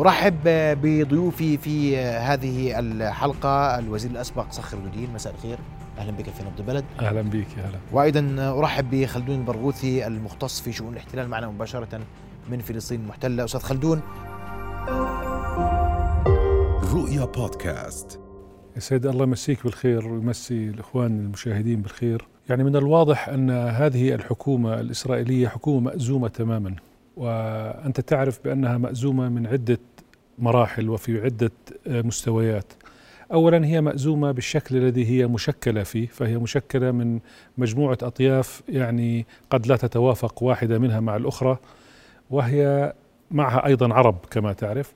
ارحب بضيوفي في هذه الحلقة. الوزير الأسبق صخر الدين مساء الخير. أهلا بك في نبض البلد. أهلا بك يا هلا. وأيضا أرحب بخلدون البرغوثي المختص في شؤون الاحتلال معنا مباشرة من فلسطين المحتله أستاذ خلدون. رؤيا بودكاست. يا سيدي الله يمسيك بالخير ويمسي الإخوان المشاهدين بالخير. يعني من الواضح أن هذه الحكومة الإسرائيلية حكومة مأزومة تماما. وأنت تعرف بأنها مأزومة من عدة مراحل وفي عدة مستويات. اولا هي مأزومة بالشكل الذي هي مشكلة فيه فهي مشكلة من مجموعة أطياف يعني قد لا تتوافق واحدة منها مع الأخرى وهي معها أيضا عرب كما تعرف.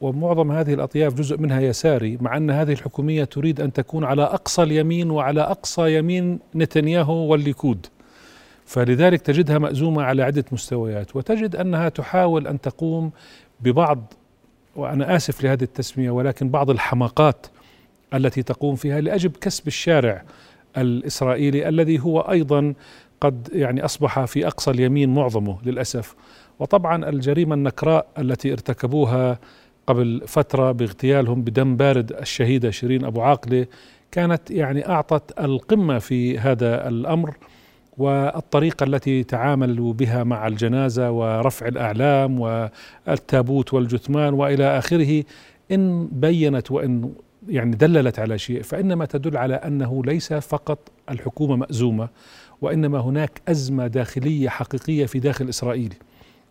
ومعظم هذه الأطياف جزء منها يساري مع أن هذه الحكومية تريد أن تكون على أقصى اليمين وعلى أقصى يمين نتنياهو والليكود. فلذلك تجدها مأزومة على عدة مستويات وتجد أنها تحاول أن تقوم ببعض وأنا آسف لهذه التسمية ولكن بعض الحماقات التي تقوم فيها لأجل كسب الشارع الإسرائيلي الذي هو أيضا قد يعني أصبح في أقصى اليمين معظمه للأسف. وطبعا الجريمة النكراء التي ارتكبوها قبل فترة باغتيالهم بدم بارد الشهيدة شيرين أبو عاقلة كانت يعني أعطت القمة في هذا الأمر. والطريقة التي تعاملوا بها مع الجنازة ورفع الأعلام والتابوت والجثمان وإلى آخره إن بينت وإن يعني دللت على شيء فإنما تدل على أنه ليس فقط الحكومة مأزومة وإنما هناك أزمة داخلية حقيقية في داخل إسرائيل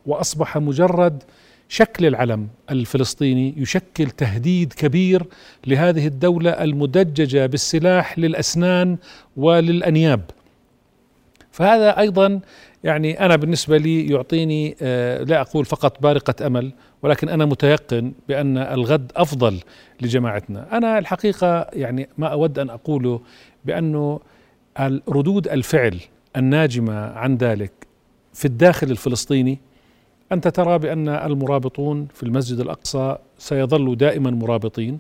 وأصبح مجرد شكل العلم الفلسطيني يشكل تهديد كبير لهذه الدولة المدججة بالسلاح للأسنان وللأنياب. فهذا أيضا يعني أنا بالنسبة لي يعطيني آه، لا أقول فقط بارقة أمل ولكن أنا متيقن بأن الغد أفضل لجماعتنا. أنا الحقيقة يعني ما أود أن أقوله بأنه ردود الفعل الناجمة عن ذلك في الداخل الفلسطيني أنت ترى بأن المرابطون في المسجد الأقصى سيظلوا دائما مرابطين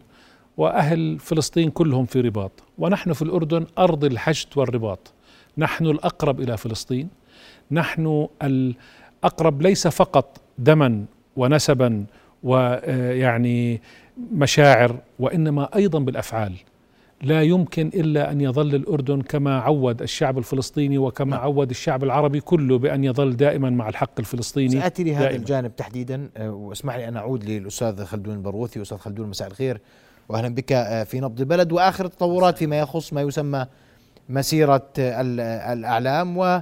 وأهل فلسطين كلهم في رباط ونحن في الأردن أرض الحشد والرباط. نحن الأقرب إلى فلسطين. نحن الأقرب ليس فقط دما ونسبا ويعني مشاعر وإنما أيضا بالأفعال. لا يمكن إلا أن يظل الأردن كما عود الشعب الفلسطيني وكما نعم. عود الشعب العربي كله بأن يظل دائما مع الحق الفلسطيني. ساتي لهذا دائماً. الجانب تحديدا آه، واسمح لي أن أعود للأستاذ خلدون البروثي. أستاذ خلدون مساء الخير. واهلا بك آه، في نبض البلد. وآخر التطورات فيما يخص ما يسمى مسيرة الأعلام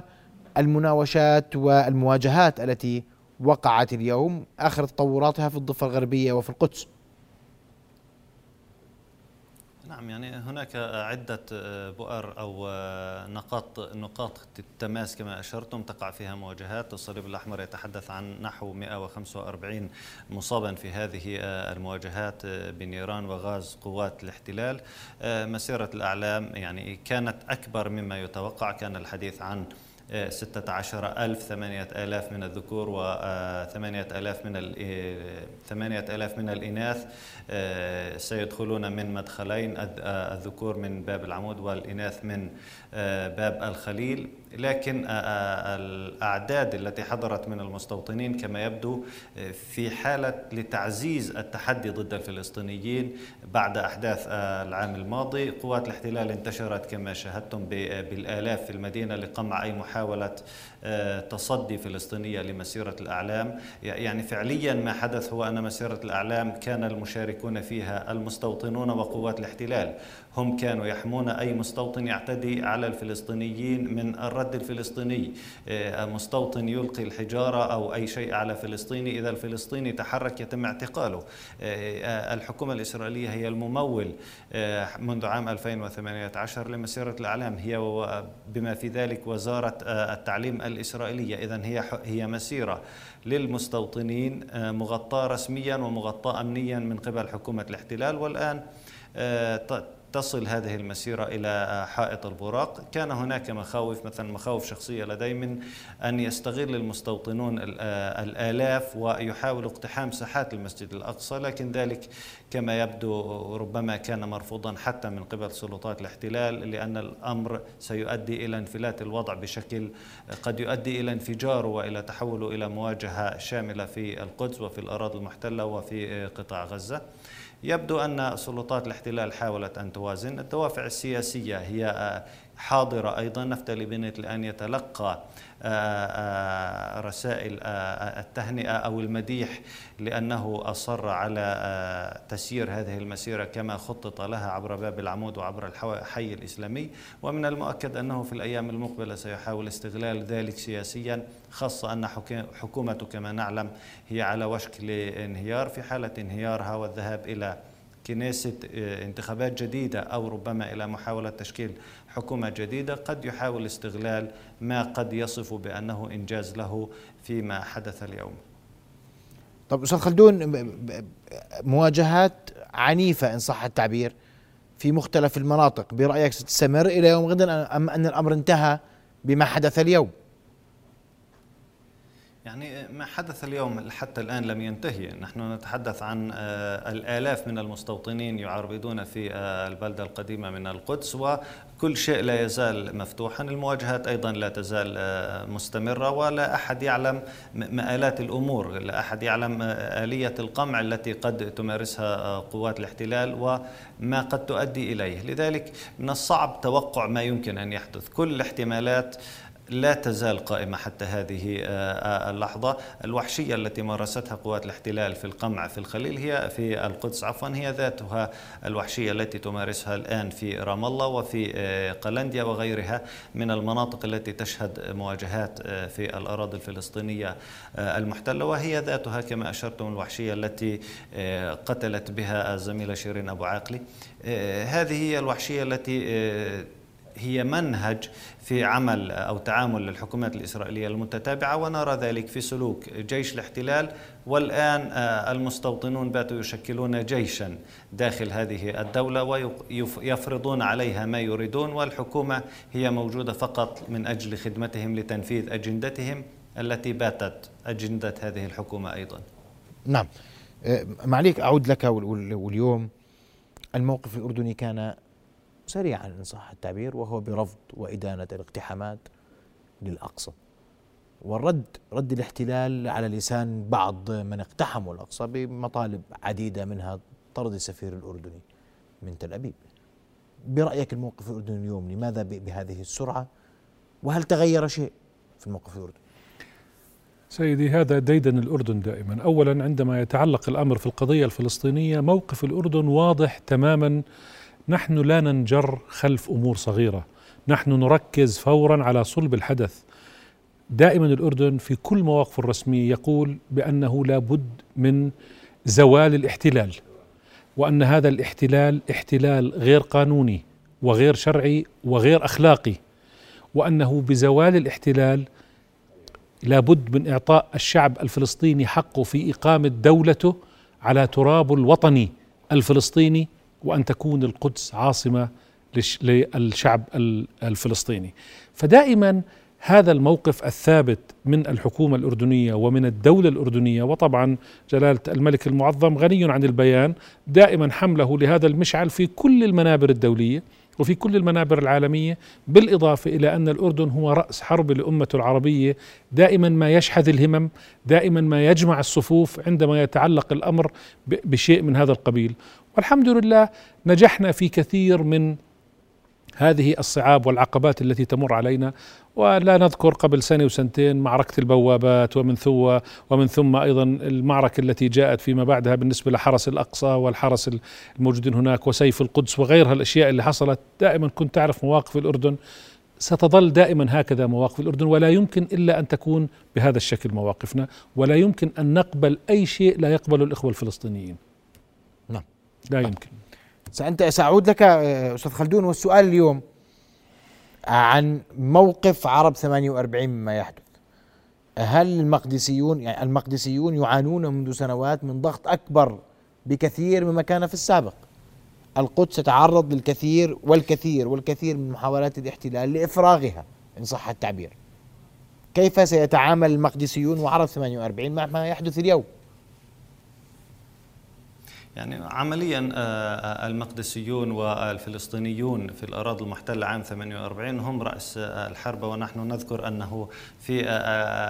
والمناوشات والمواجهات التي وقعت اليوم آخر تطوراتها في الضفة الغربية وفي القدس. نعم يعني هناك عدة بؤر أو نقاط نقاط التماس كما أشرتم تقع فيها مواجهات. الصليب الأحمر يتحدث عن نحو 145 مصابا في هذه المواجهات بنيران وغاز قوات الاحتلال. مسيرة الأعلام يعني كانت أكبر مما يتوقع. كان الحديث عن ستة عشر ألف ثمانية آلاف من الذكور وثمانية آلاف من ثمانية آلاف من الإناث. آه، سيدخلون من مدخلين الذكور من باب العمود والإناث من آه، باب الخليل. لكن آه، آه، الأعداد التي حضرت من المستوطنين كما يبدو في حالة لتعزيز التحدي ضد الفلسطينيين بعد أحداث العام الماضي قوات الاحتلال انتشرت كما شاهدتم بالآلاف في المدينة لقمع أي محاولة تصدي فلسطينية لمسيرة الأعلام. يعني فعليا ما حدث هو أن مسيرة الأعلام كان المشاركون فيها المستوطنون وقوات الاحتلال. هم كانوا يحمون أي مستوطن يعتدي على الفلسطينيين من الرد الفلسطيني. آه، مستوطن يلقي الحجارة أو أي شيء على فلسطيني. إذا الفلسطيني تحرك يتم اعتقاله. آه، آه، الحكومة الإسرائيلية هي الممول منذ عام 2018 لمسيرة الأعلام. هي بما في ذلك وزارة التعليم الإسرائيلية. إذا هي هي مسيرة. للمستوطنين مغطاة رسميا ومغطاة أمنيا من قبل حكومة الاحتلال والآن تصل هذه المسيرة إلى حائط البراق. كان هناك مخاوف مثلا مخاوف شخصية لدي من أن يستغل المستوطنون الآلاف ويحاولوا اقتحام ساحات المسجد الأقصى. لكن ذلك كما يبدو ربما كان مرفوضا حتى من قبل سلطات الاحتلال لأن الأمر سيؤدي إلى انفلات الوضع بشكل قد يؤدي إلى انفجاره وإلى تحوله إلى مواجهة شاملة في القدس وفي الأراضي المحتلة وفي قطاع غزة. يبدو أن سلطات الاحتلال حاولت أن توازن. الدوافع السياسية هي حاضرة أيضا. نفتلي بنت الآن يتلقى آه، آه، رسائل آه، التهنئة أو المديح لأنه أصر على تسيير هذه المسيرة كما خطط لها عبر باب العمود وعبر الحي الإسلامي. ومن المؤكد أنه في الأيام المقبلة سيحاول استغلال ذلك سياسيا خاصة أن حكومته كما نعلم هي على وشك الانهيار في حالة انهيارها والذهاب إلى كنيسة انتخابات جديدة أو ربما إلى محاولة تشكيل حكومة جديدة قد يحاول استغلال ما قد يصف بأنه إنجاز له فيما حدث اليوم. طب أستاذ خلدون مواجهات عنيفة إن صح التعبير في مختلف المناطق برأيك ستستمر إلى يوم غدا أم أن الأمر انتهى بما حدث اليوم؟ يعني ما حدث اليوم حتى الآن لم ينتهي. نحن نتحدث عن آه، الآلاف من المستوطنين يعربدون في آه، البلدة القديمة من القدس وكل شيء لا يزال مفتوحا. المواجهات أيضا لا تزال آه، مستمرة ولا أحد يعلم مآلات الأمور لا أحد يعلم آلية القمع التي قد تمارسها قوات الاحتلال وما قد تؤدي إليه. لذلك من الصعب توقع ما يمكن أن يحدث. كل الاحتمالات لا تزال قائمة حتى هذه آه، آه، اللحظة. الوحشية التي مارستها قوات الاحتلال في القمع في الخليل هي في القدس عفوا هي ذاتها الوحشية التي تمارسها الآن في رام الله وفي آه، قلنديا وغيرها من المناطق التي تشهد مواجهات في الأراضي الفلسطينية المحتلة. وهي ذاتها كما أشرتم الوحشية التي قتلت بها الزميلة شيرين أبو عاقلي. هذه هي الوحشية التي هي منهج في عمل أو تعامل للحكومات الإسرائيلية المتتابعة ونرى ذلك في سلوك جيش الاحتلال. والآن آه، المستوطنون باتوا يشكلون جيشا داخل هذه الدولة ويفرضون عليها ما يريدون والحكومة هي موجودة فقط من أجل خدمتهم لتنفيذ أجندتهم التي باتت أجندة هذه الحكومة أيضا. نعم. آه، معليك أعود لك واليوم. الموقف الأردني كان سريعا إن صح التعبير وهو برفض وإدانة الاقتحامات للأقصى. والرد رد الاحتلال على لسان بعض من اقتحموا الأقصى بمطالب عديدة منها طرد السفير الأردني من تل أبيب. برأيك الموقف الأردني اليوم لماذا بهذه السرعة؟ وهل تغير شيء في الموقف الأردني؟ سيدي هذا ديدن الأردن دائما. أولا عندما يتعلق الأمر في القضية الفلسطينية موقف الأردن واضح تماما نحن لا ننجر خلف أمور صغيرة. نحن نركز فورا على صلب الحدث. دائما الأردن في كل مواقفه الرسمية يقول بأنه لابد من زوال الاحتلال وأن هذا الاحتلال احتلال غير قانوني وغير شرعي وغير أخلاقي وأنه بزوال الاحتلال لابد من إعطاء الشعب الفلسطيني حقه في إقامة دولته على تراب الوطني الفلسطيني وأن تكون القدس عاصمة للشعب الفلسطيني. فدائما هذا الموقف الثابت من الحكومة الأردنية ومن الدولة الأردنية وطبعا جلالة الملك المعظم غني عن البيان دائما حمله لهذا المشعل في كل المنابر الدولية. وفي كل المنابر العالمية بالإضافة إلى أن الأردن هو رأس حرب الأمة العربية دائما ما يشحذ الهمم دائما ما يجمع الصفوف عندما يتعلق الأمر بشيء من هذا القبيل. والحمد لله نجحنا في كثير من هذه الصعاب والعقبات التي تمر علينا ولا نذكر قبل سنة وسنتين معركة البوابات ومن ثم ومن ثم أيضا المعركة التي جاءت فيما بعدها بالنسبة لحرس الأقصى والحرس الموجودين هناك وسيف القدس وغيرها الأشياء اللي حصلت دائما كنت تعرف مواقف الأردن ستظل دائما هكذا مواقف الأردن ولا يمكن إلا أن تكون بهذا الشكل مواقفنا ولا يمكن أن نقبل أي شيء لا يقبله الإخوة الفلسطينيين. نعم. لا يمكن. سأنت سأعود لك آه، أستاذ خلدون والسؤال اليوم عن موقف عرب 48 مما يحدث. هل المقدسيون يعني المقدسيون يعانون منذ سنوات من ضغط أكبر بكثير مما كان في السابق؟ القدس تتعرض للكثير والكثير والكثير من محاولات الاحتلال لإفراغها إن صح التعبير. كيف سيتعامل المقدسيون وعرب 48 مع ما يحدث اليوم؟ يعني عمليا آه، آه، المقدسيون والفلسطينيون في الأراضي المحتلة عام 48 هم رأس آه، الحرب ونحن نذكر أنه في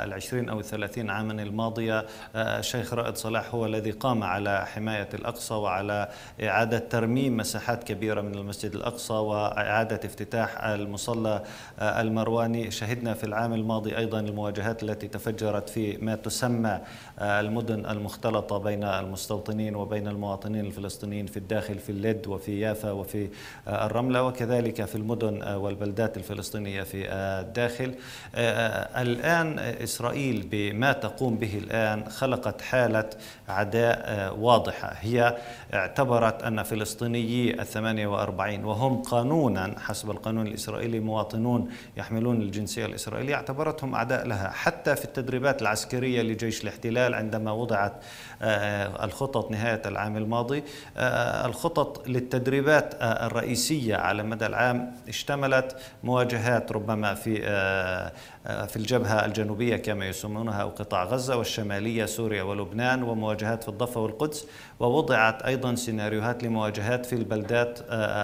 العشرين أو الثلاثين عاما الماضية الشيخ رائد صلاح هو الذي قام على حماية الأقصى وعلى إعادة ترميم مساحات كبيرة من المسجد الأقصى وإعادة افتتاح المصلى المرواني. شهدنا في العام الماضي أيضا المواجهات التي تفجرت في ما تسمى المدن المختلطة بين المستوطنين وبين المواطنين. المواطنين الفلسطينيين في الداخل في اللد وفي يافا وفي آه، الرملة وكذلك في المدن آه، والبلدات الفلسطينية في آه، الداخل. الآن إسرائيل بما تقوم به الآن خلقت حالة عداء واضحة. هي اعتبرت أن فلسطينيي الثمانية وأربعين وهم قانونا حسب القانون الإسرائيلي مواطنون يحملون الجنسية الإسرائيلية اعتبرتهم أعداء لها. حتى في التدريبات العسكرية لجيش الاحتلال عندما وضعت الخطط نهاية العام الماضي. آه، الخطط للتدريبات آه، الرئيسية على مدى العام اشتملت مواجهات ربما في آه، في الجبهة الجنوبية كما يسمونها أو قطاع غزة والشمالية سوريا ولبنان ومواجهات في الضفة والقدس. ووضعت أيضا سيناريوهات لمواجهات في البلدات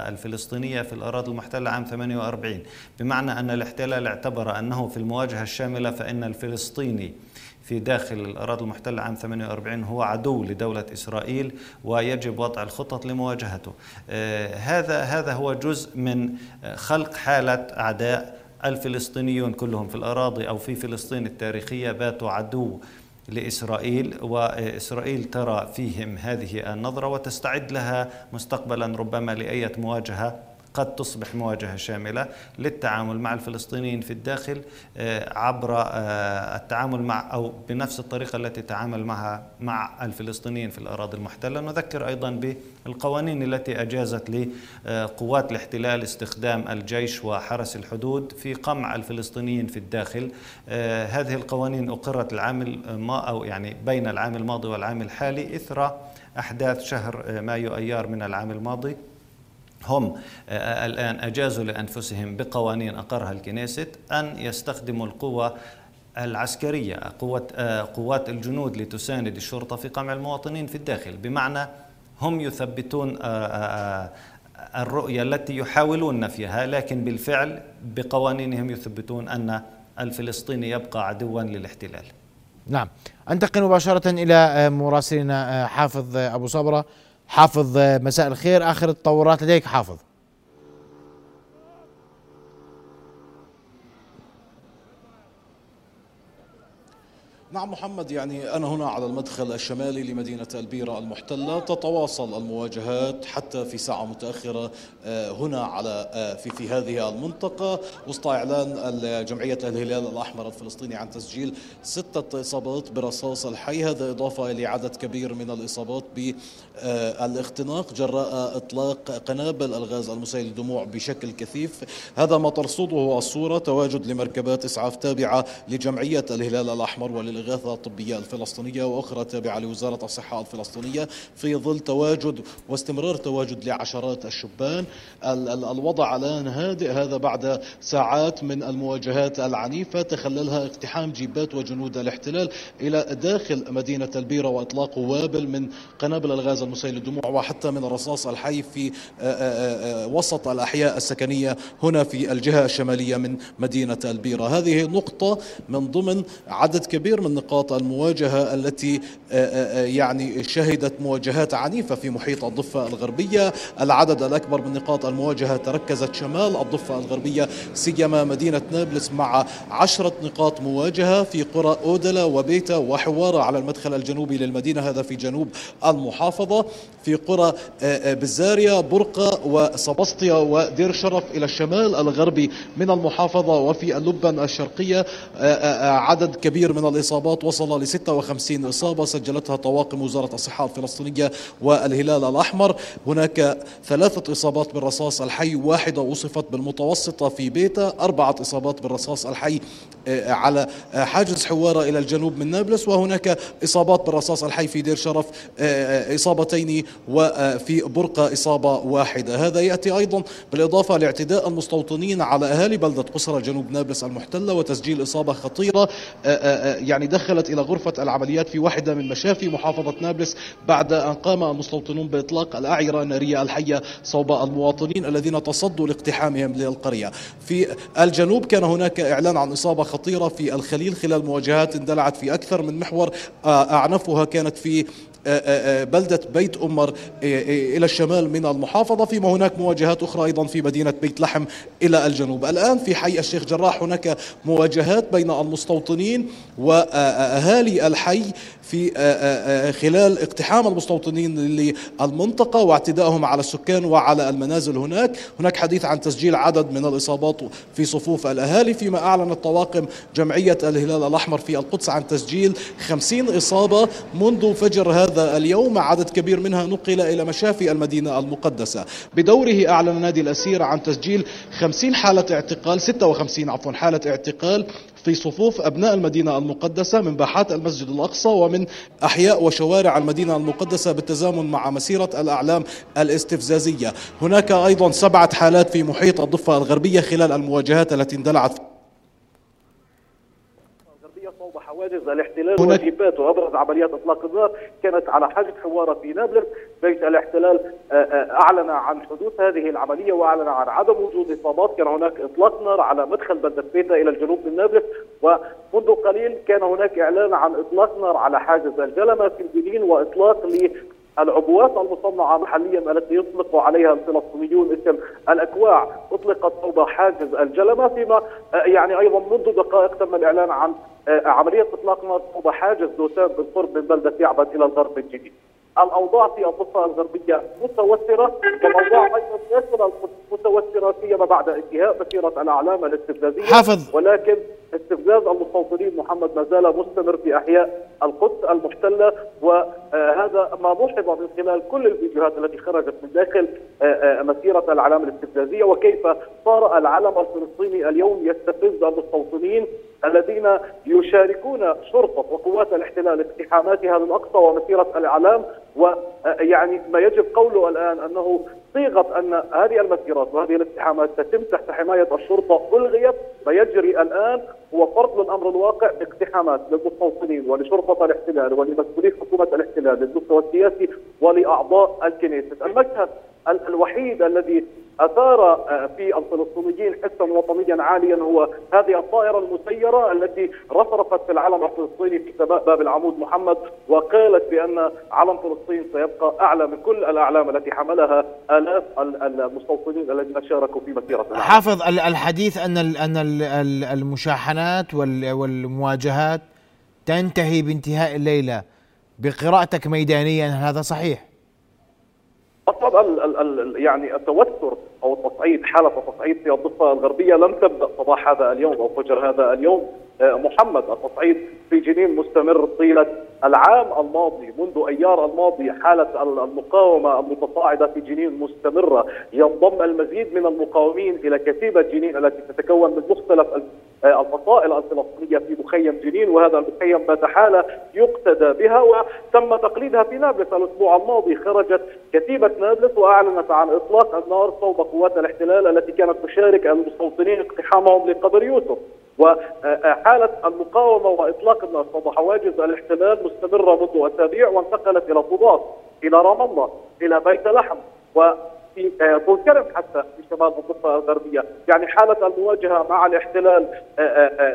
الفلسطينية في الأراضي المحتلة عام 48 بمعنى أن الاحتلال اعتبر أنه في المواجهة الشاملة فإن الفلسطيني في داخل الأراضي المحتلة عام 48 هو عدو لدولة إسرائيل ويجب وضع الخطط لمواجهته. آه، هذا هذا هو جزء من خلق حالة أعداء الفلسطينيون كلهم في الأراضي أو في فلسطين التاريخية باتوا عدو لإسرائيل وإسرائيل ترى فيهم هذه النظرة وتستعد لها مستقبلا ربما لأية مواجهة قد تصبح مواجهة شاملة للتعامل مع الفلسطينيين في الداخل آه، عبر آه، التعامل مع أو بنفس الطريقة التي تعامل معها مع الفلسطينيين في الأراضي المحتلة. نذكر أيضا بالقوانين التي أجازت لقوات الاحتلال استخدام الجيش وحرس الحدود في قمع الفلسطينيين في الداخل. آه، هذه القوانين أقرت العام ما أو يعني بين العام الماضي والعام الحالي إثر أحداث شهر مايو أيار من العام الماضي. هم آه، الآن أجازوا لأنفسهم بقوانين أقرها الكنيست أن يستخدموا القوة العسكرية قوة آه، قوات الجنود لتساند الشرطة في قمع المواطنين في الداخل. بمعنى هم يثبتون آه، الرؤية التي يحاولون نفيها لكن بالفعل بقوانينهم يثبتون أن الفلسطيني يبقى عدوا للاحتلال. نعم. أنتقل مباشرة إلى مراسلنا حافظ أبو صبرة. حافظ مساء الخير. آخر التطورات لديك حافظ. نعم محمد يعني أنا هنا على المدخل الشمالي لمدينة البيرة المحتلة تتواصل المواجهات حتى في ساعة متأخرة آه، هنا على آه، في في هذه المنطقة. وسط إعلان جمعية الهلال الأحمر الفلسطيني عن تسجيل ستة إصابات برصاص الحي هذا إضافة إلى عدد كبير من الإصابات بالاختناق جراء إطلاق قنابل الغاز المسيل للدموع بشكل كثيف. هذا ما ترصده الصورة تواجد لمركبات إسعاف تابعة لجمعية الهلال الأحمر ولل الإغاثة الطبية الفلسطينية وأخرى تابعة لوزارة الصحة الفلسطينية في ظل تواجد واستمرار تواجد لعشرات الشبان. الوضع الآن هادئ هذا بعد ساعات من المواجهات العنيفة. تخللها اقتحام جيبات وجنود الاحتلال إلى داخل مدينة البيرة وإطلاق وابل من قنابل الغاز المسيل للدموع وحتى من الرصاص الحي في وسط الأحياء السكنية هنا في الجهة الشمالية من مدينة البيرة. هذه نقطة من ضمن عدد كبير من نقاط المواجهة التي آه، آه، آه، يعني شهدت مواجهات عنيفة في محيط الضفة الغربية. العدد الأكبر من نقاط المواجهة تركزت شمال الضفة الغربية سيما مدينة نابلس مع عشرة نقاط مواجهة في قرى أودلا وبيتا وحوارة على المدخل الجنوبي للمدينة هذا في جنوب المحافظة. في قرى بزاريا برقة وسبسطيا ودير شرف إلى الشمال الغربي من المحافظة وفي اللبن الشرقية عدد كبير من الإصابات إصابات وصل ل 56 إصابة سجلتها طواقم وزارة الصحة الفلسطينية والهلال الأحمر. هناك ثلاثة إصابات بالرصاص الحي واحدة وصفت بالمتوسطة في بيتا أربعة إصابات بالرصاص الحي آه، على آه، حاجز حوارة إلى الجنوب من نابلس. وهناك إصابات بالرصاص الحي في دير شرف آه، إصابتين وفي برقة إصابة واحدة. هذا يأتي أيضا بالإضافة لاعتداء المستوطنين على أهالي بلدة قصرى جنوب نابلس المحتلة وتسجيل إصابة خطيرة يعني دخلت إلى غرفة العمليات في واحدة من مشافي محافظة نابلس بعد أن قام المستوطنون بإطلاق الأعيرة النارية الحية صوب المواطنين الذين تصدوا لاقتحامهم للقرية. في الجنوب كان هناك إعلان عن إصابة خطيرة في الخليل خلال مواجهات اندلعت في أكثر من محور آه، أعنفها كانت في بلدة بيت أمر إلى الشمال من المحافظة. فيما هناك مواجهات أخرى أيضا في مدينة بيت لحم إلى الجنوب. الآن في حي الشيخ جراح هناك مواجهات بين المستوطنين وأهالي الحي. في خلال اقتحام المستوطنين للمنطقة واعتدائهم على السكان وعلى المنازل هناك. هناك حديث عن تسجيل عدد من الإصابات في صفوف الأهالي فيما أعلنت طواقم جمعية الهلال الأحمر في القدس عن تسجيل 50 إصابة منذ فجر هذا اليوم. عدد كبير منها نقل إلى مشافي المدينة المقدسة. بدوره أعلن نادي الأسير عن تسجيل 50 حالة اعتقال 56 عفوا حالة اعتقال في صفوف أبناء المدينة المقدسة من باحات المسجد الأقصى ومن أحياء وشوارع المدينة المقدسة بالتزامن مع مسيرة الأعلام الاستفزازية. هناك أيضا سبعة حالات في محيط الضفة الغربية خلال المواجهات التي اندلعت حواجز الاحتلال وواجباته وأبرز عمليات إطلاق النار كانت على حاجز حوارة في نابلس. بيت الاحتلال آه، آه، أعلن عن حدوث هذه العملية وأعلن عن عدم وجود إصابات. كان هناك إطلاق نار على مدخل بلدة بيتا إلى الجنوب من نابلس. ومنذ قليل كان هناك إعلان عن إطلاق نار على حاجز الجلمة في الجنين وإطلاق العبوات المصنعة محليا التي يطلق عليها الفلسطينيون اسم الأكواع. أطلقت فوق حاجز الجلمة فيما آه، يعني أيضا منذ دقائق تم الإعلان عن عملية إطلاق نار فوق حاجز دوسان بالقرب من بلدة يعبد إلى الغرب الجديد. الأوضاع في الضفه الغربية متوترة والأوضاع أيضا داخل متوتره سيما بعد انتهاء مسيرة الأعلام الاستفزازية. حافظ. ولكن استفزاز المستوطنين محمد ما زال مستمر في أحياء القدس المحتلة وهذا ما لوحظ من خلال كل الفيديوهات التي خرجت من داخل آه، آه، مسيرة الأعلام الاستفزازية وكيف صار العلم الفلسطيني اليوم يستفز المستوطنين الذين يشاركون شرطة وقوات الاحتلال اقتحاماتها للأقصى ومسيرة الإعلام ويعني ما يجب قوله الآن أنه صيغة أن هذه المسيرات وهذه الاقتحامات تتم تحت حماية الشرطة الغيت ما يجري الآن هو فرض للأمر الواقع باقتحامات للمستوطنين ولشرطة الاحتلال ولمسؤولي حكومة الاحتلال للمستوى السياسي ولأعضاء الكنيسة. المشهد الوحيد الذي أثار آه، في الفلسطينيين حسا وطنيا عاليا هو هذه الطائرة المسيرة التي رفرفت في العلم الفلسطيني في سماء باب العمود محمد وقالت بأن علم فلسطين سيبقى أعلى من كل الأعلام التي حملها آلاف المستوطنين الذين شاركوا في مسيرة العالم. حافظ الحديث أن أن المشاحنات والمواجهات تنتهي بانتهاء الليلة بقراءتك ميدانيا هذا صحيح؟ أصلا ال ال يعني التوتر أو التصعيد حالة التصعيد في الضفة الغربية لم تبدأ صباح هذا اليوم أو فجر هذا اليوم. محمد التصعيد في جنين مستمر طيلة العام الماضي منذ أيار الماضي حالة المقاومة المتصاعدة في جنين مستمرة. ينضم المزيد من المقاومين إلى كتيبة جنين التي تتكون من مختلف آه، الفصائل الفلسطينية في مخيم جنين وهذا المخيم بات حالة يقتدى بها وتم تقليدها في نابلس الأسبوع الماضي. خرجت كتيبة نابلس وأعلنت عن إطلاق النار صوب قوات الاحتلال التي كانت تشارك المستوطنين اقتحامهم لقبر يوسف. وحالة المقاومة وإطلاق النار صوب حواجز الاحتلال مستمرة منذ أسابيع وانتقلت إلى طوباس إلى رام الله إلى بيت لحم وفي طول كرم حتى في شمال الضفة الغربية. يعني حالة المواجهة مع الاحتلال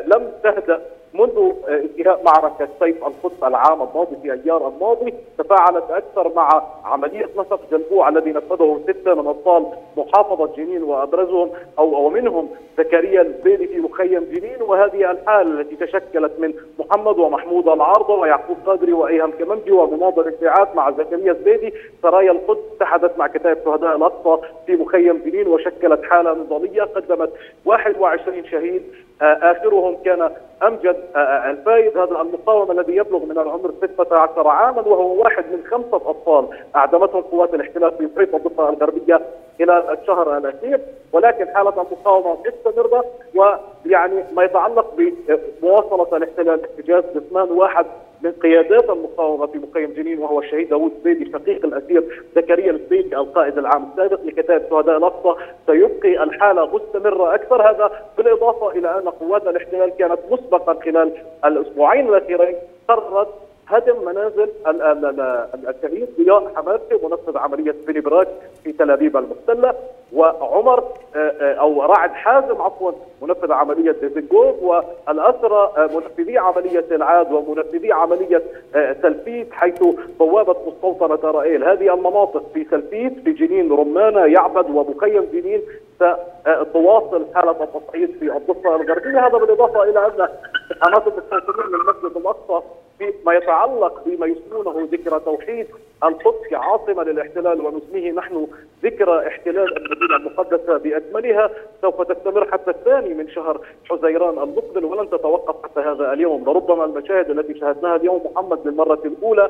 لم تهدأ منذ انتهاء معركة سيف القدس العام الماضي في أيار الماضي تفاعلت أكثر مع عملية نصف جلبوع الذي نفذه ستة من أبطال محافظة جنين وأبرزهم أو ومنهم زكريا الزبيدي في مخيم جنين وهذه الحالة التي تشكلت من محمد ومحمود العارضة ويعقوب قادري وأيهم كمنجي ومناظر الساعات مع زكريا الزبيدي سرايا القدس اتحدت مع كتائب شهداء الأقصى في مخيم جنين وشكلت حالة نضالية قدمت 21 شهيد آخرهم كان أمجد الفايد هذا المقاوم الذي يبلغ من العمر 16 عاما وهو واحد من خمسة أطفال. أعدمتهم قوات الاحتلال في محيط الضفه الغربية خلال الشهر الأخير. ولكن حالة المقاومة مستمرة ويعني ما يتعلق بمواصلة الاحتلال احتجاز جثمان واحد من قيادات المقاومة في مخيم جنين وهو الشهيد داوود الزبيدي شقيق الأسير زكريا الزبيدي القائد العام السابق لكتائب شهداء الأقصى. سيبقي الحاله مستمرة أكثر. هذا بالإضافة إلى أن قوات الاحتلال كانت مسبقا خلال الأسبوعين الأخيرين قررت هدم منازل الشهيد ضياء حماسي منفذ عملية بني براك في تل أبيب المحتله وعمر آه، آه، أو رعد حازم عفوا منفذ عملية ديزنجوف والأسرى آه، منفذي عملية العاد ومنفذي عملية سلفيت حيث بوابة مستوطنه رائيل هذه المناطق في سلفيت في جنين رمانه يعبد ومخيم جنين ستواصل حالة التصعيد في الضفة الغربية. هذا بالإضافة إلى أن حماس المستوطنين من المسجد الأقصى فيما يتعلق بما يسمونه ذكرى توحيد القدس كعاصمه للاحتلال ونسميه نحن ذكرى احتلال المدينة المقدسة باكملها سوف تستمر حتى الثاني من شهر حزيران المقبل ولن تتوقف حتى هذا اليوم. لربما المشاهد التي شاهدناها اليوم محمد للمره الأولى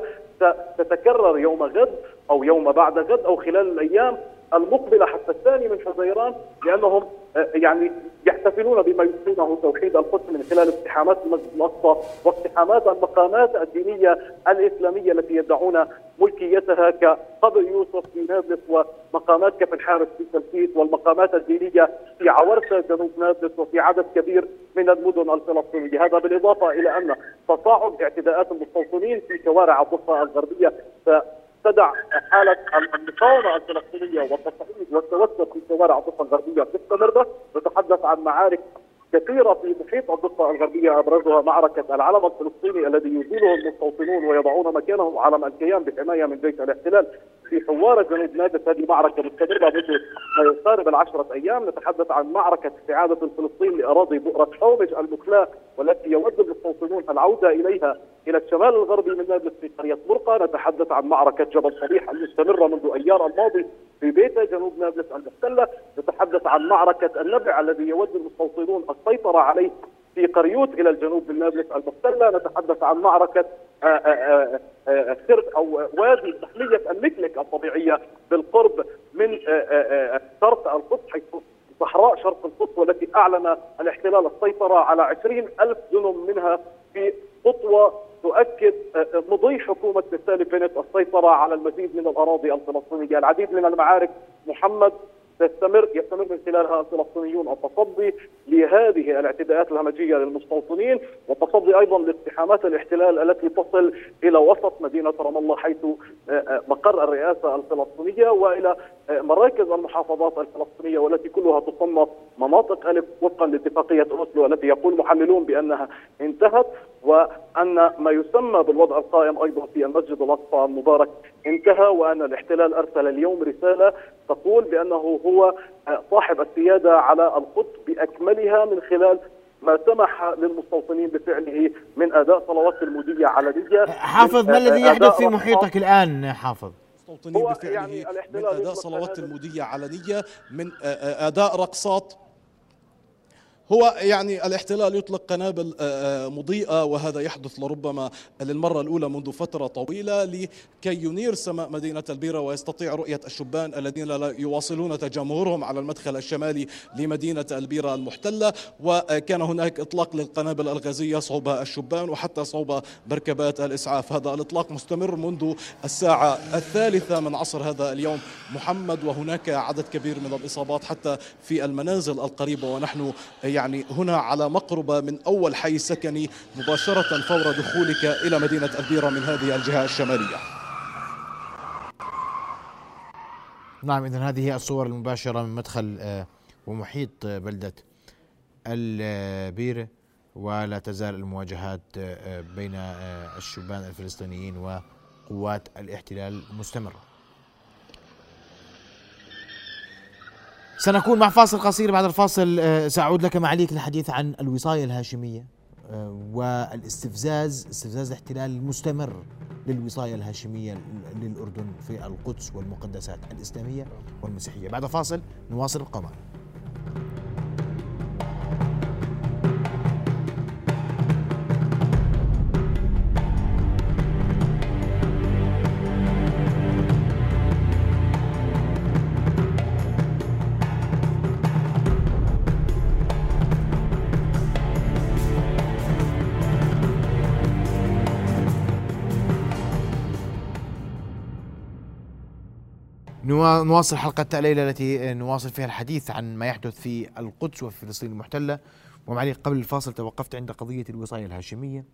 ستتكرر يوم غد أو يوم بعد غد أو خلال الأيام المقبلة حتى الثاني من حزيران لأنهم آه، يعني يحتفلون بما يسمونه توحيد القدس من خلال اقتحامات المسجد الاقصى واقتحامات المقامات الدينية الإسلامية التي يدعون ملكيتها كقبر يوسف في نابلس ومقامات كفر الحارس في تلفيت والمقامات الدينية في عورسه جنوب نابلس وفي عدد كبير من المدن الفلسطينية، هذا بالإضافة إلى أن تصاعد اعتداءات المستوطنين في شوارع الضفة الغربية. تدع حالة المقاومه الفلسطينية والتصعيد والتوسع في شوارع الضفة الغربية مستمره نتحدث عن معارك كثيرة في محيط الضفة الغربية أبرزها معركة العلم الفلسطيني الذي يزيله المستوطنون ويضعون مكانه علم الكيان بحماية من جيش الاحتلال في حوارة جنوب نابلس هذه معركة مستمرة منذ ما يقارب العشرة أيام. نتحدث عن معركة استعادة فلسطين لأراضي بؤرة حومش المخلاة والتي يود المستوطنون العودة إليها إلى الشمال الغربي من نابلس في قرية برقة. نتحدث عن معركة جبل صبيح المستمرة منذ أيار الماضي في بيتا جنوب نابلس المحتلة نتحدث عن معركة النبع الذي يود المستوطنون السيطرة عليه في قريوت إلى الجنوب من نابلس المحتله، نتحدث عن معركة آه، آه، آه، سرد أو وادي تحليه المكلك الطبيعية بالقرب من شرق القدس حيث صحراء شرق القدس والتي أعلن الاحتلال السيطرة على 20 ألف دنم منها في خطوه تؤكد مضي حكومة نفتالي بنت السيطرة على المزيد من الأراضي الفلسطينية، العديد من المعارك محمد تستمر يستمر من خلالها الفلسطينيون التصدي لهذه الاعتداءات الهمجية للمستوطنين والتصدي أيضا لاقتحامات الاحتلال التي تصل إلى وسط مدينة رام الله حيث آه، آه، مقر الرئاسة الفلسطينية وإلى آه، مراكز المحافظات الفلسطينية والتي كلها تصنف مناطق الف وفقا لاتفاقية أوسلو التي يقول محللون بأنها انتهت. وان ما يسمى بالوضع القائم أيضا في المسجد الأقصى المبارك انتهى وأن الاحتلال أرسل اليوم رسالة تقول بأنه هو صاحب السيادة على القدس بأكملها من خلال ما سمح للمستوطنين بفعله من أداء صلوات الموديه علنيه حافظ ما الذي يحدث في محيطك الآن حافظ؟ المستوطنين بفعله يعني من أداء صلوات الموديه علنيه من أداء رقصات هو يعني الاحتلال يطلق قنابل آه، آه، مضيئة وهذا يحدث لربما للمرة الأولى منذ فترة طويلة لكي ينير سماء مدينة البيرة ويستطيع رؤية الشبان الذين لا يواصلون تجمهرهم على المدخل الشمالي لمدينة البيرة المحتلة. وكان هناك إطلاق للقنابل الغازية صوب الشبان وحتى صوب مركبات الإسعاف. هذا الإطلاق مستمر منذ الساعة الثالثة من عصر هذا اليوم. محمد وهناك عدد كبير من الإصابات حتى في المنازل القريبة ونحن يعني هنا على مقربة من أول حي سكني مباشرة فور دخولك إلى مدينة البيرة من هذه الجهة الشمالية. نعم إذا هذه الصور المباشرة من مدخل آه، ومحيط بلدة البيرة ولا تزال المواجهات آه، بين آه، الشبان الفلسطينيين وقوات الاحتلال مستمرة. سنكون مع فاصل قصير. بعد الفاصل آه، سأعود لك معاليك للحديث عن الوصاية الهاشمية آه، والاستفزاز استفزاز الاحتلال المستمر للوصاية الهاشمية للأردن في القدس والمقدسات الإسلامية والمسيحية. بعد فاصل نواصل القمر. نواصل حلقة الليلة التي نواصل فيها الحديث عن ما يحدث في القدس وفي فلسطين المحتلة. ومعلي قبل الفاصل توقفت عند قضية الوصاية الهاشمية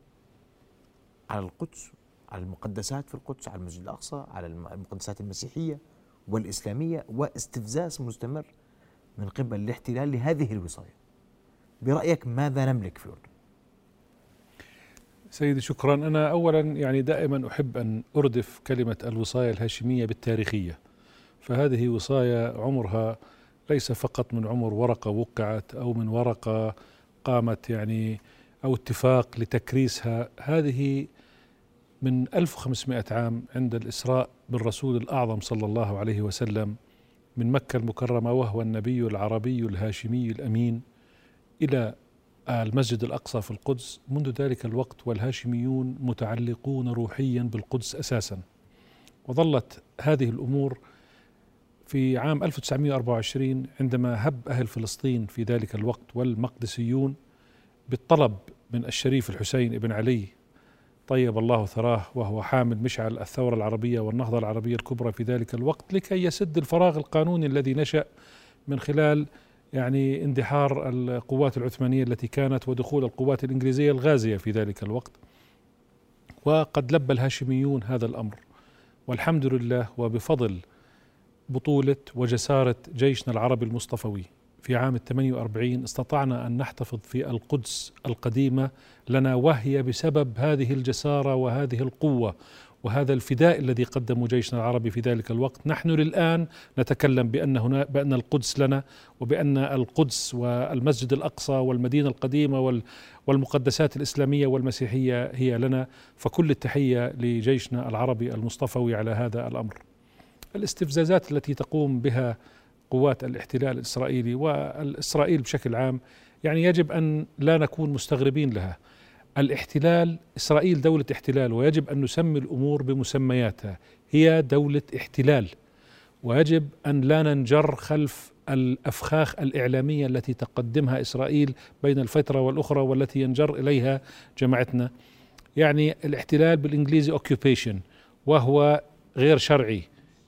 على القدس على المقدسات في القدس على المسجد الأقصى على المقدسات المسيحية والإسلامية واستفزاز مستمر من قبل الاحتلال لهذه الوصاية برأيك ماذا نملك في الأردن؟ سيدي شكرا. أنا أولا يعني دائما أحب أن أردف كلمة الوصاية الهاشمية بالتاريخية. فهذه وصايا عمرها ليس فقط من عمر ورقة وقعت أو من ورقة قامت يعني أو اتفاق لتكريسها. هذه من 1500 عام عند الإسراء بالرسول الأعظم صلى الله عليه وسلم من مكة المكرمة وهو النبي العربي الهاشمي الأمين إلى المسجد الأقصى في القدس. منذ ذلك الوقت والهاشميون متعلقون روحيا بالقدس أساسا. وظلت هذه الأمور في عام 1924 عندما هب أهل فلسطين في ذلك الوقت والمقدسيون بالطلب من الشريف الحسين بن علي. طيب الله ثراه وهو حامل مشعل الثورة العربية والنهضة العربية الكبرى في ذلك الوقت لكي يسد الفراغ القانوني الذي نشأ من خلال يعني اندحار القوات العثمانية التي كانت ودخول القوات الإنجليزية الغازية في ذلك الوقت. وقد لبى الهاشميون هذا الأمر. والحمد لله وبفضل بطولة وجسارة جيشنا العربي المصطفوي. في عام 48 استطعنا أن نحتفظ في القدس القديمة لنا وهي بسبب هذه الجسارة وهذه القوة وهذا الفداء الذي قدمه جيشنا العربي في ذلك الوقت. نحن للآن نتكلم بأن هنا بأن القدس لنا وبأن القدس والمسجد الأقصى والمدينة القديمة والمقدسات الإسلامية والمسيحية هي لنا. فكل التحية لجيشنا العربي المصطفوي على هذا الأمر. الاستفزازات التي تقوم بها قوات الاحتلال الإسرائيلي والإسرائيل بشكل عام يعني يجب أن لا نكون مستغربين لها. الاحتلال إسرائيل دولة احتلال ويجب أن نسمي الأمور بمسمياتها، هي دولة احتلال ويجب أن لا ننجر خلف الأفخاخ الإعلامية التي تقدمها إسرائيل بين الفترة والأخرى والتي ينجر إليها جماعتنا. يعني الاحتلال بالإنجليزي occupation وهو غير شرعي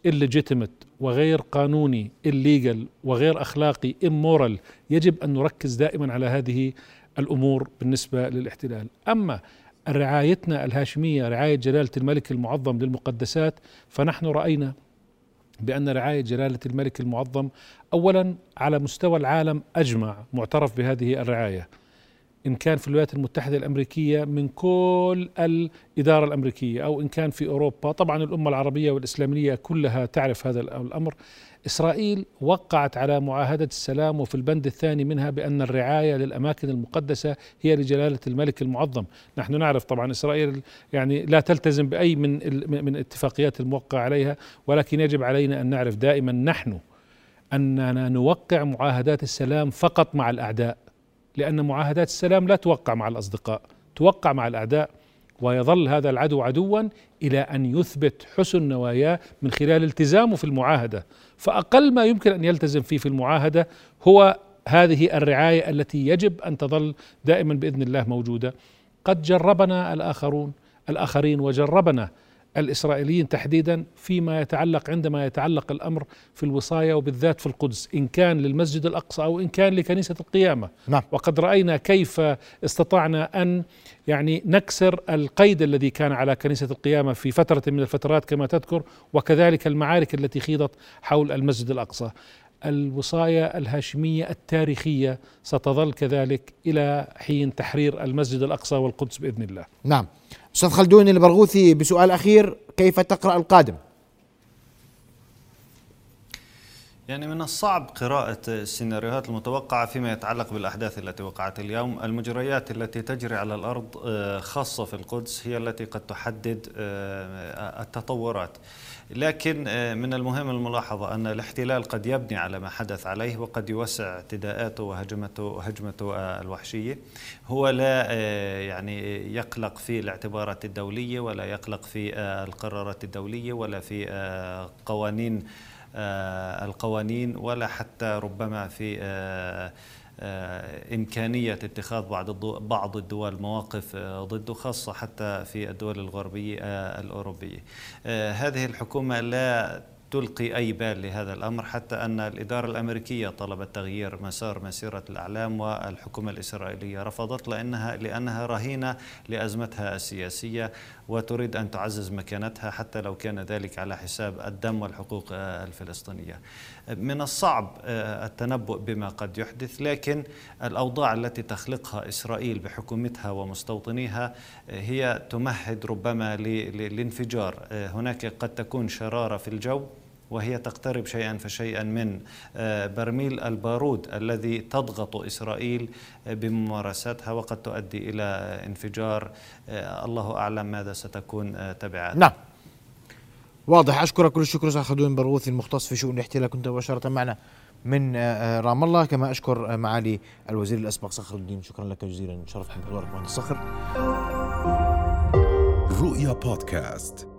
illegitimate وغير قانوني illegal وغير أخلاقي immoral يجب أن نركز دائما على هذه الأمور بالنسبة للاحتلال. أما رعايتنا الهاشمية رعاية جلالة الملك المعظم للمقدسات فنحن رأينا بأن رعاية جلالة الملك المعظم اولا على مستوى العالم أجمع معترف بهذه الرعاية. إن كان في الولايات المتحدة الأمريكية من كل الإدارة الأمريكية أو إن كان في أوروبا. طبعا الأمة العربية والإسلامية كلها تعرف هذا الأمر. إسرائيل وقعت على معاهدة السلام وفي البند الثاني منها بأن الرعاية للأماكن المقدسة هي لجلالة الملك المعظم. نحن نعرف طبعا إسرائيل يعني لا تلتزم بأي من من الاتفاقيات الموقع عليها ولكن يجب علينا أن نعرف دائما نحن أننا نوقع معاهدات السلام فقط مع الأعداء. لأن معاهدات السلام لا توقع مع الأصدقاء توقع مع الأعداء ويظل هذا العدو عدوا إلى أن يثبت حسن نواياه من خلال التزامه في المعاهدة. فأقل ما يمكن أن يلتزم فيه في المعاهدة هو هذه الرعاية التي يجب أن تظل دائما بإذن الله موجودة. قد جربنا الآخرون الآخرين وجربنا الإسرائيليين تحديدا فيما يتعلق عندما يتعلق الأمر في الوصاية وبالذات في القدس إن كان للمسجد الأقصى أو إن كان لكنيسة القيامة. نعم. وقد رأينا كيف استطعنا أن يعني نكسر القيد الذي كان على كنيسة القيامة في فترة من الفترات كما تذكر وكذلك المعارك التي خيضت حول المسجد الأقصى. الوصاية الهاشمية التاريخية ستظل كذلك إلى حين تحرير المسجد الأقصى والقدس بإذن الله. نعم. أستاذ خلدون البرغوثي بسؤال أخير كيف تقرأ القادم؟ يعني من الصعب قراءة السيناريوهات المتوقعة فيما يتعلق بالأحداث التي وقعت اليوم. المجريات التي تجري على الأرض آه، خاصة في القدس هي التي قد تحدد آه، التطورات. لكن آه، من المهم الملاحظة أن الاحتلال قد يبني على ما حدث عليه وقد يوسع اعتداءاته وهجمته وهجمته الوحشية. هو لا يعني يقلق في الاعتبارات الدولية ولا يقلق في القرارات الدولية ولا في قوانين آه، القوانين ولا حتى ربما في آه، آه، إمكانية اتخاذ بعض بعض الدول مواقف ضده خاصة حتى في الدول الغربية الأوروبية. هذه الحكومة لا تلقي أي بال لهذا الأمر حتى أن الإدارة الأمريكية طلبت تغيير مسار مسيرة الأعلام والحكومة الإسرائيلية. رفضت لأنها لأنها رهينة لأزمتها السياسية وتريد أن تعزز مكانتها حتى لو كان ذلك على حساب الدم والحقوق الفلسطينية. من الصعب التنبؤ بما قد يحدث لكن الأوضاع التي تخلقها إسرائيل بحكومتها ومستوطنيها هي تمهد ربما للانفجار هناك قد تكون شرارة في الجو وهي تقترب شيئا فشيئا من آه، برميل البارود الذي تضغط إسرائيل آه، بممارساتها وقد تؤدي إلى انفجار. آه، الله أعلم ماذا ستكون تبعات. نعم. واضح. أشكرك كل الشكر أستاذ خلدون البرغوثي المختص في شؤون الاحتلال. كنت مباشرة معنا من رام الله. كما أشكر معالي الوزير الأسبق صخر الدين. شكرا لك جزيلا. شرفتنا بحضورك مهندس صخر. رؤيا بودكاست.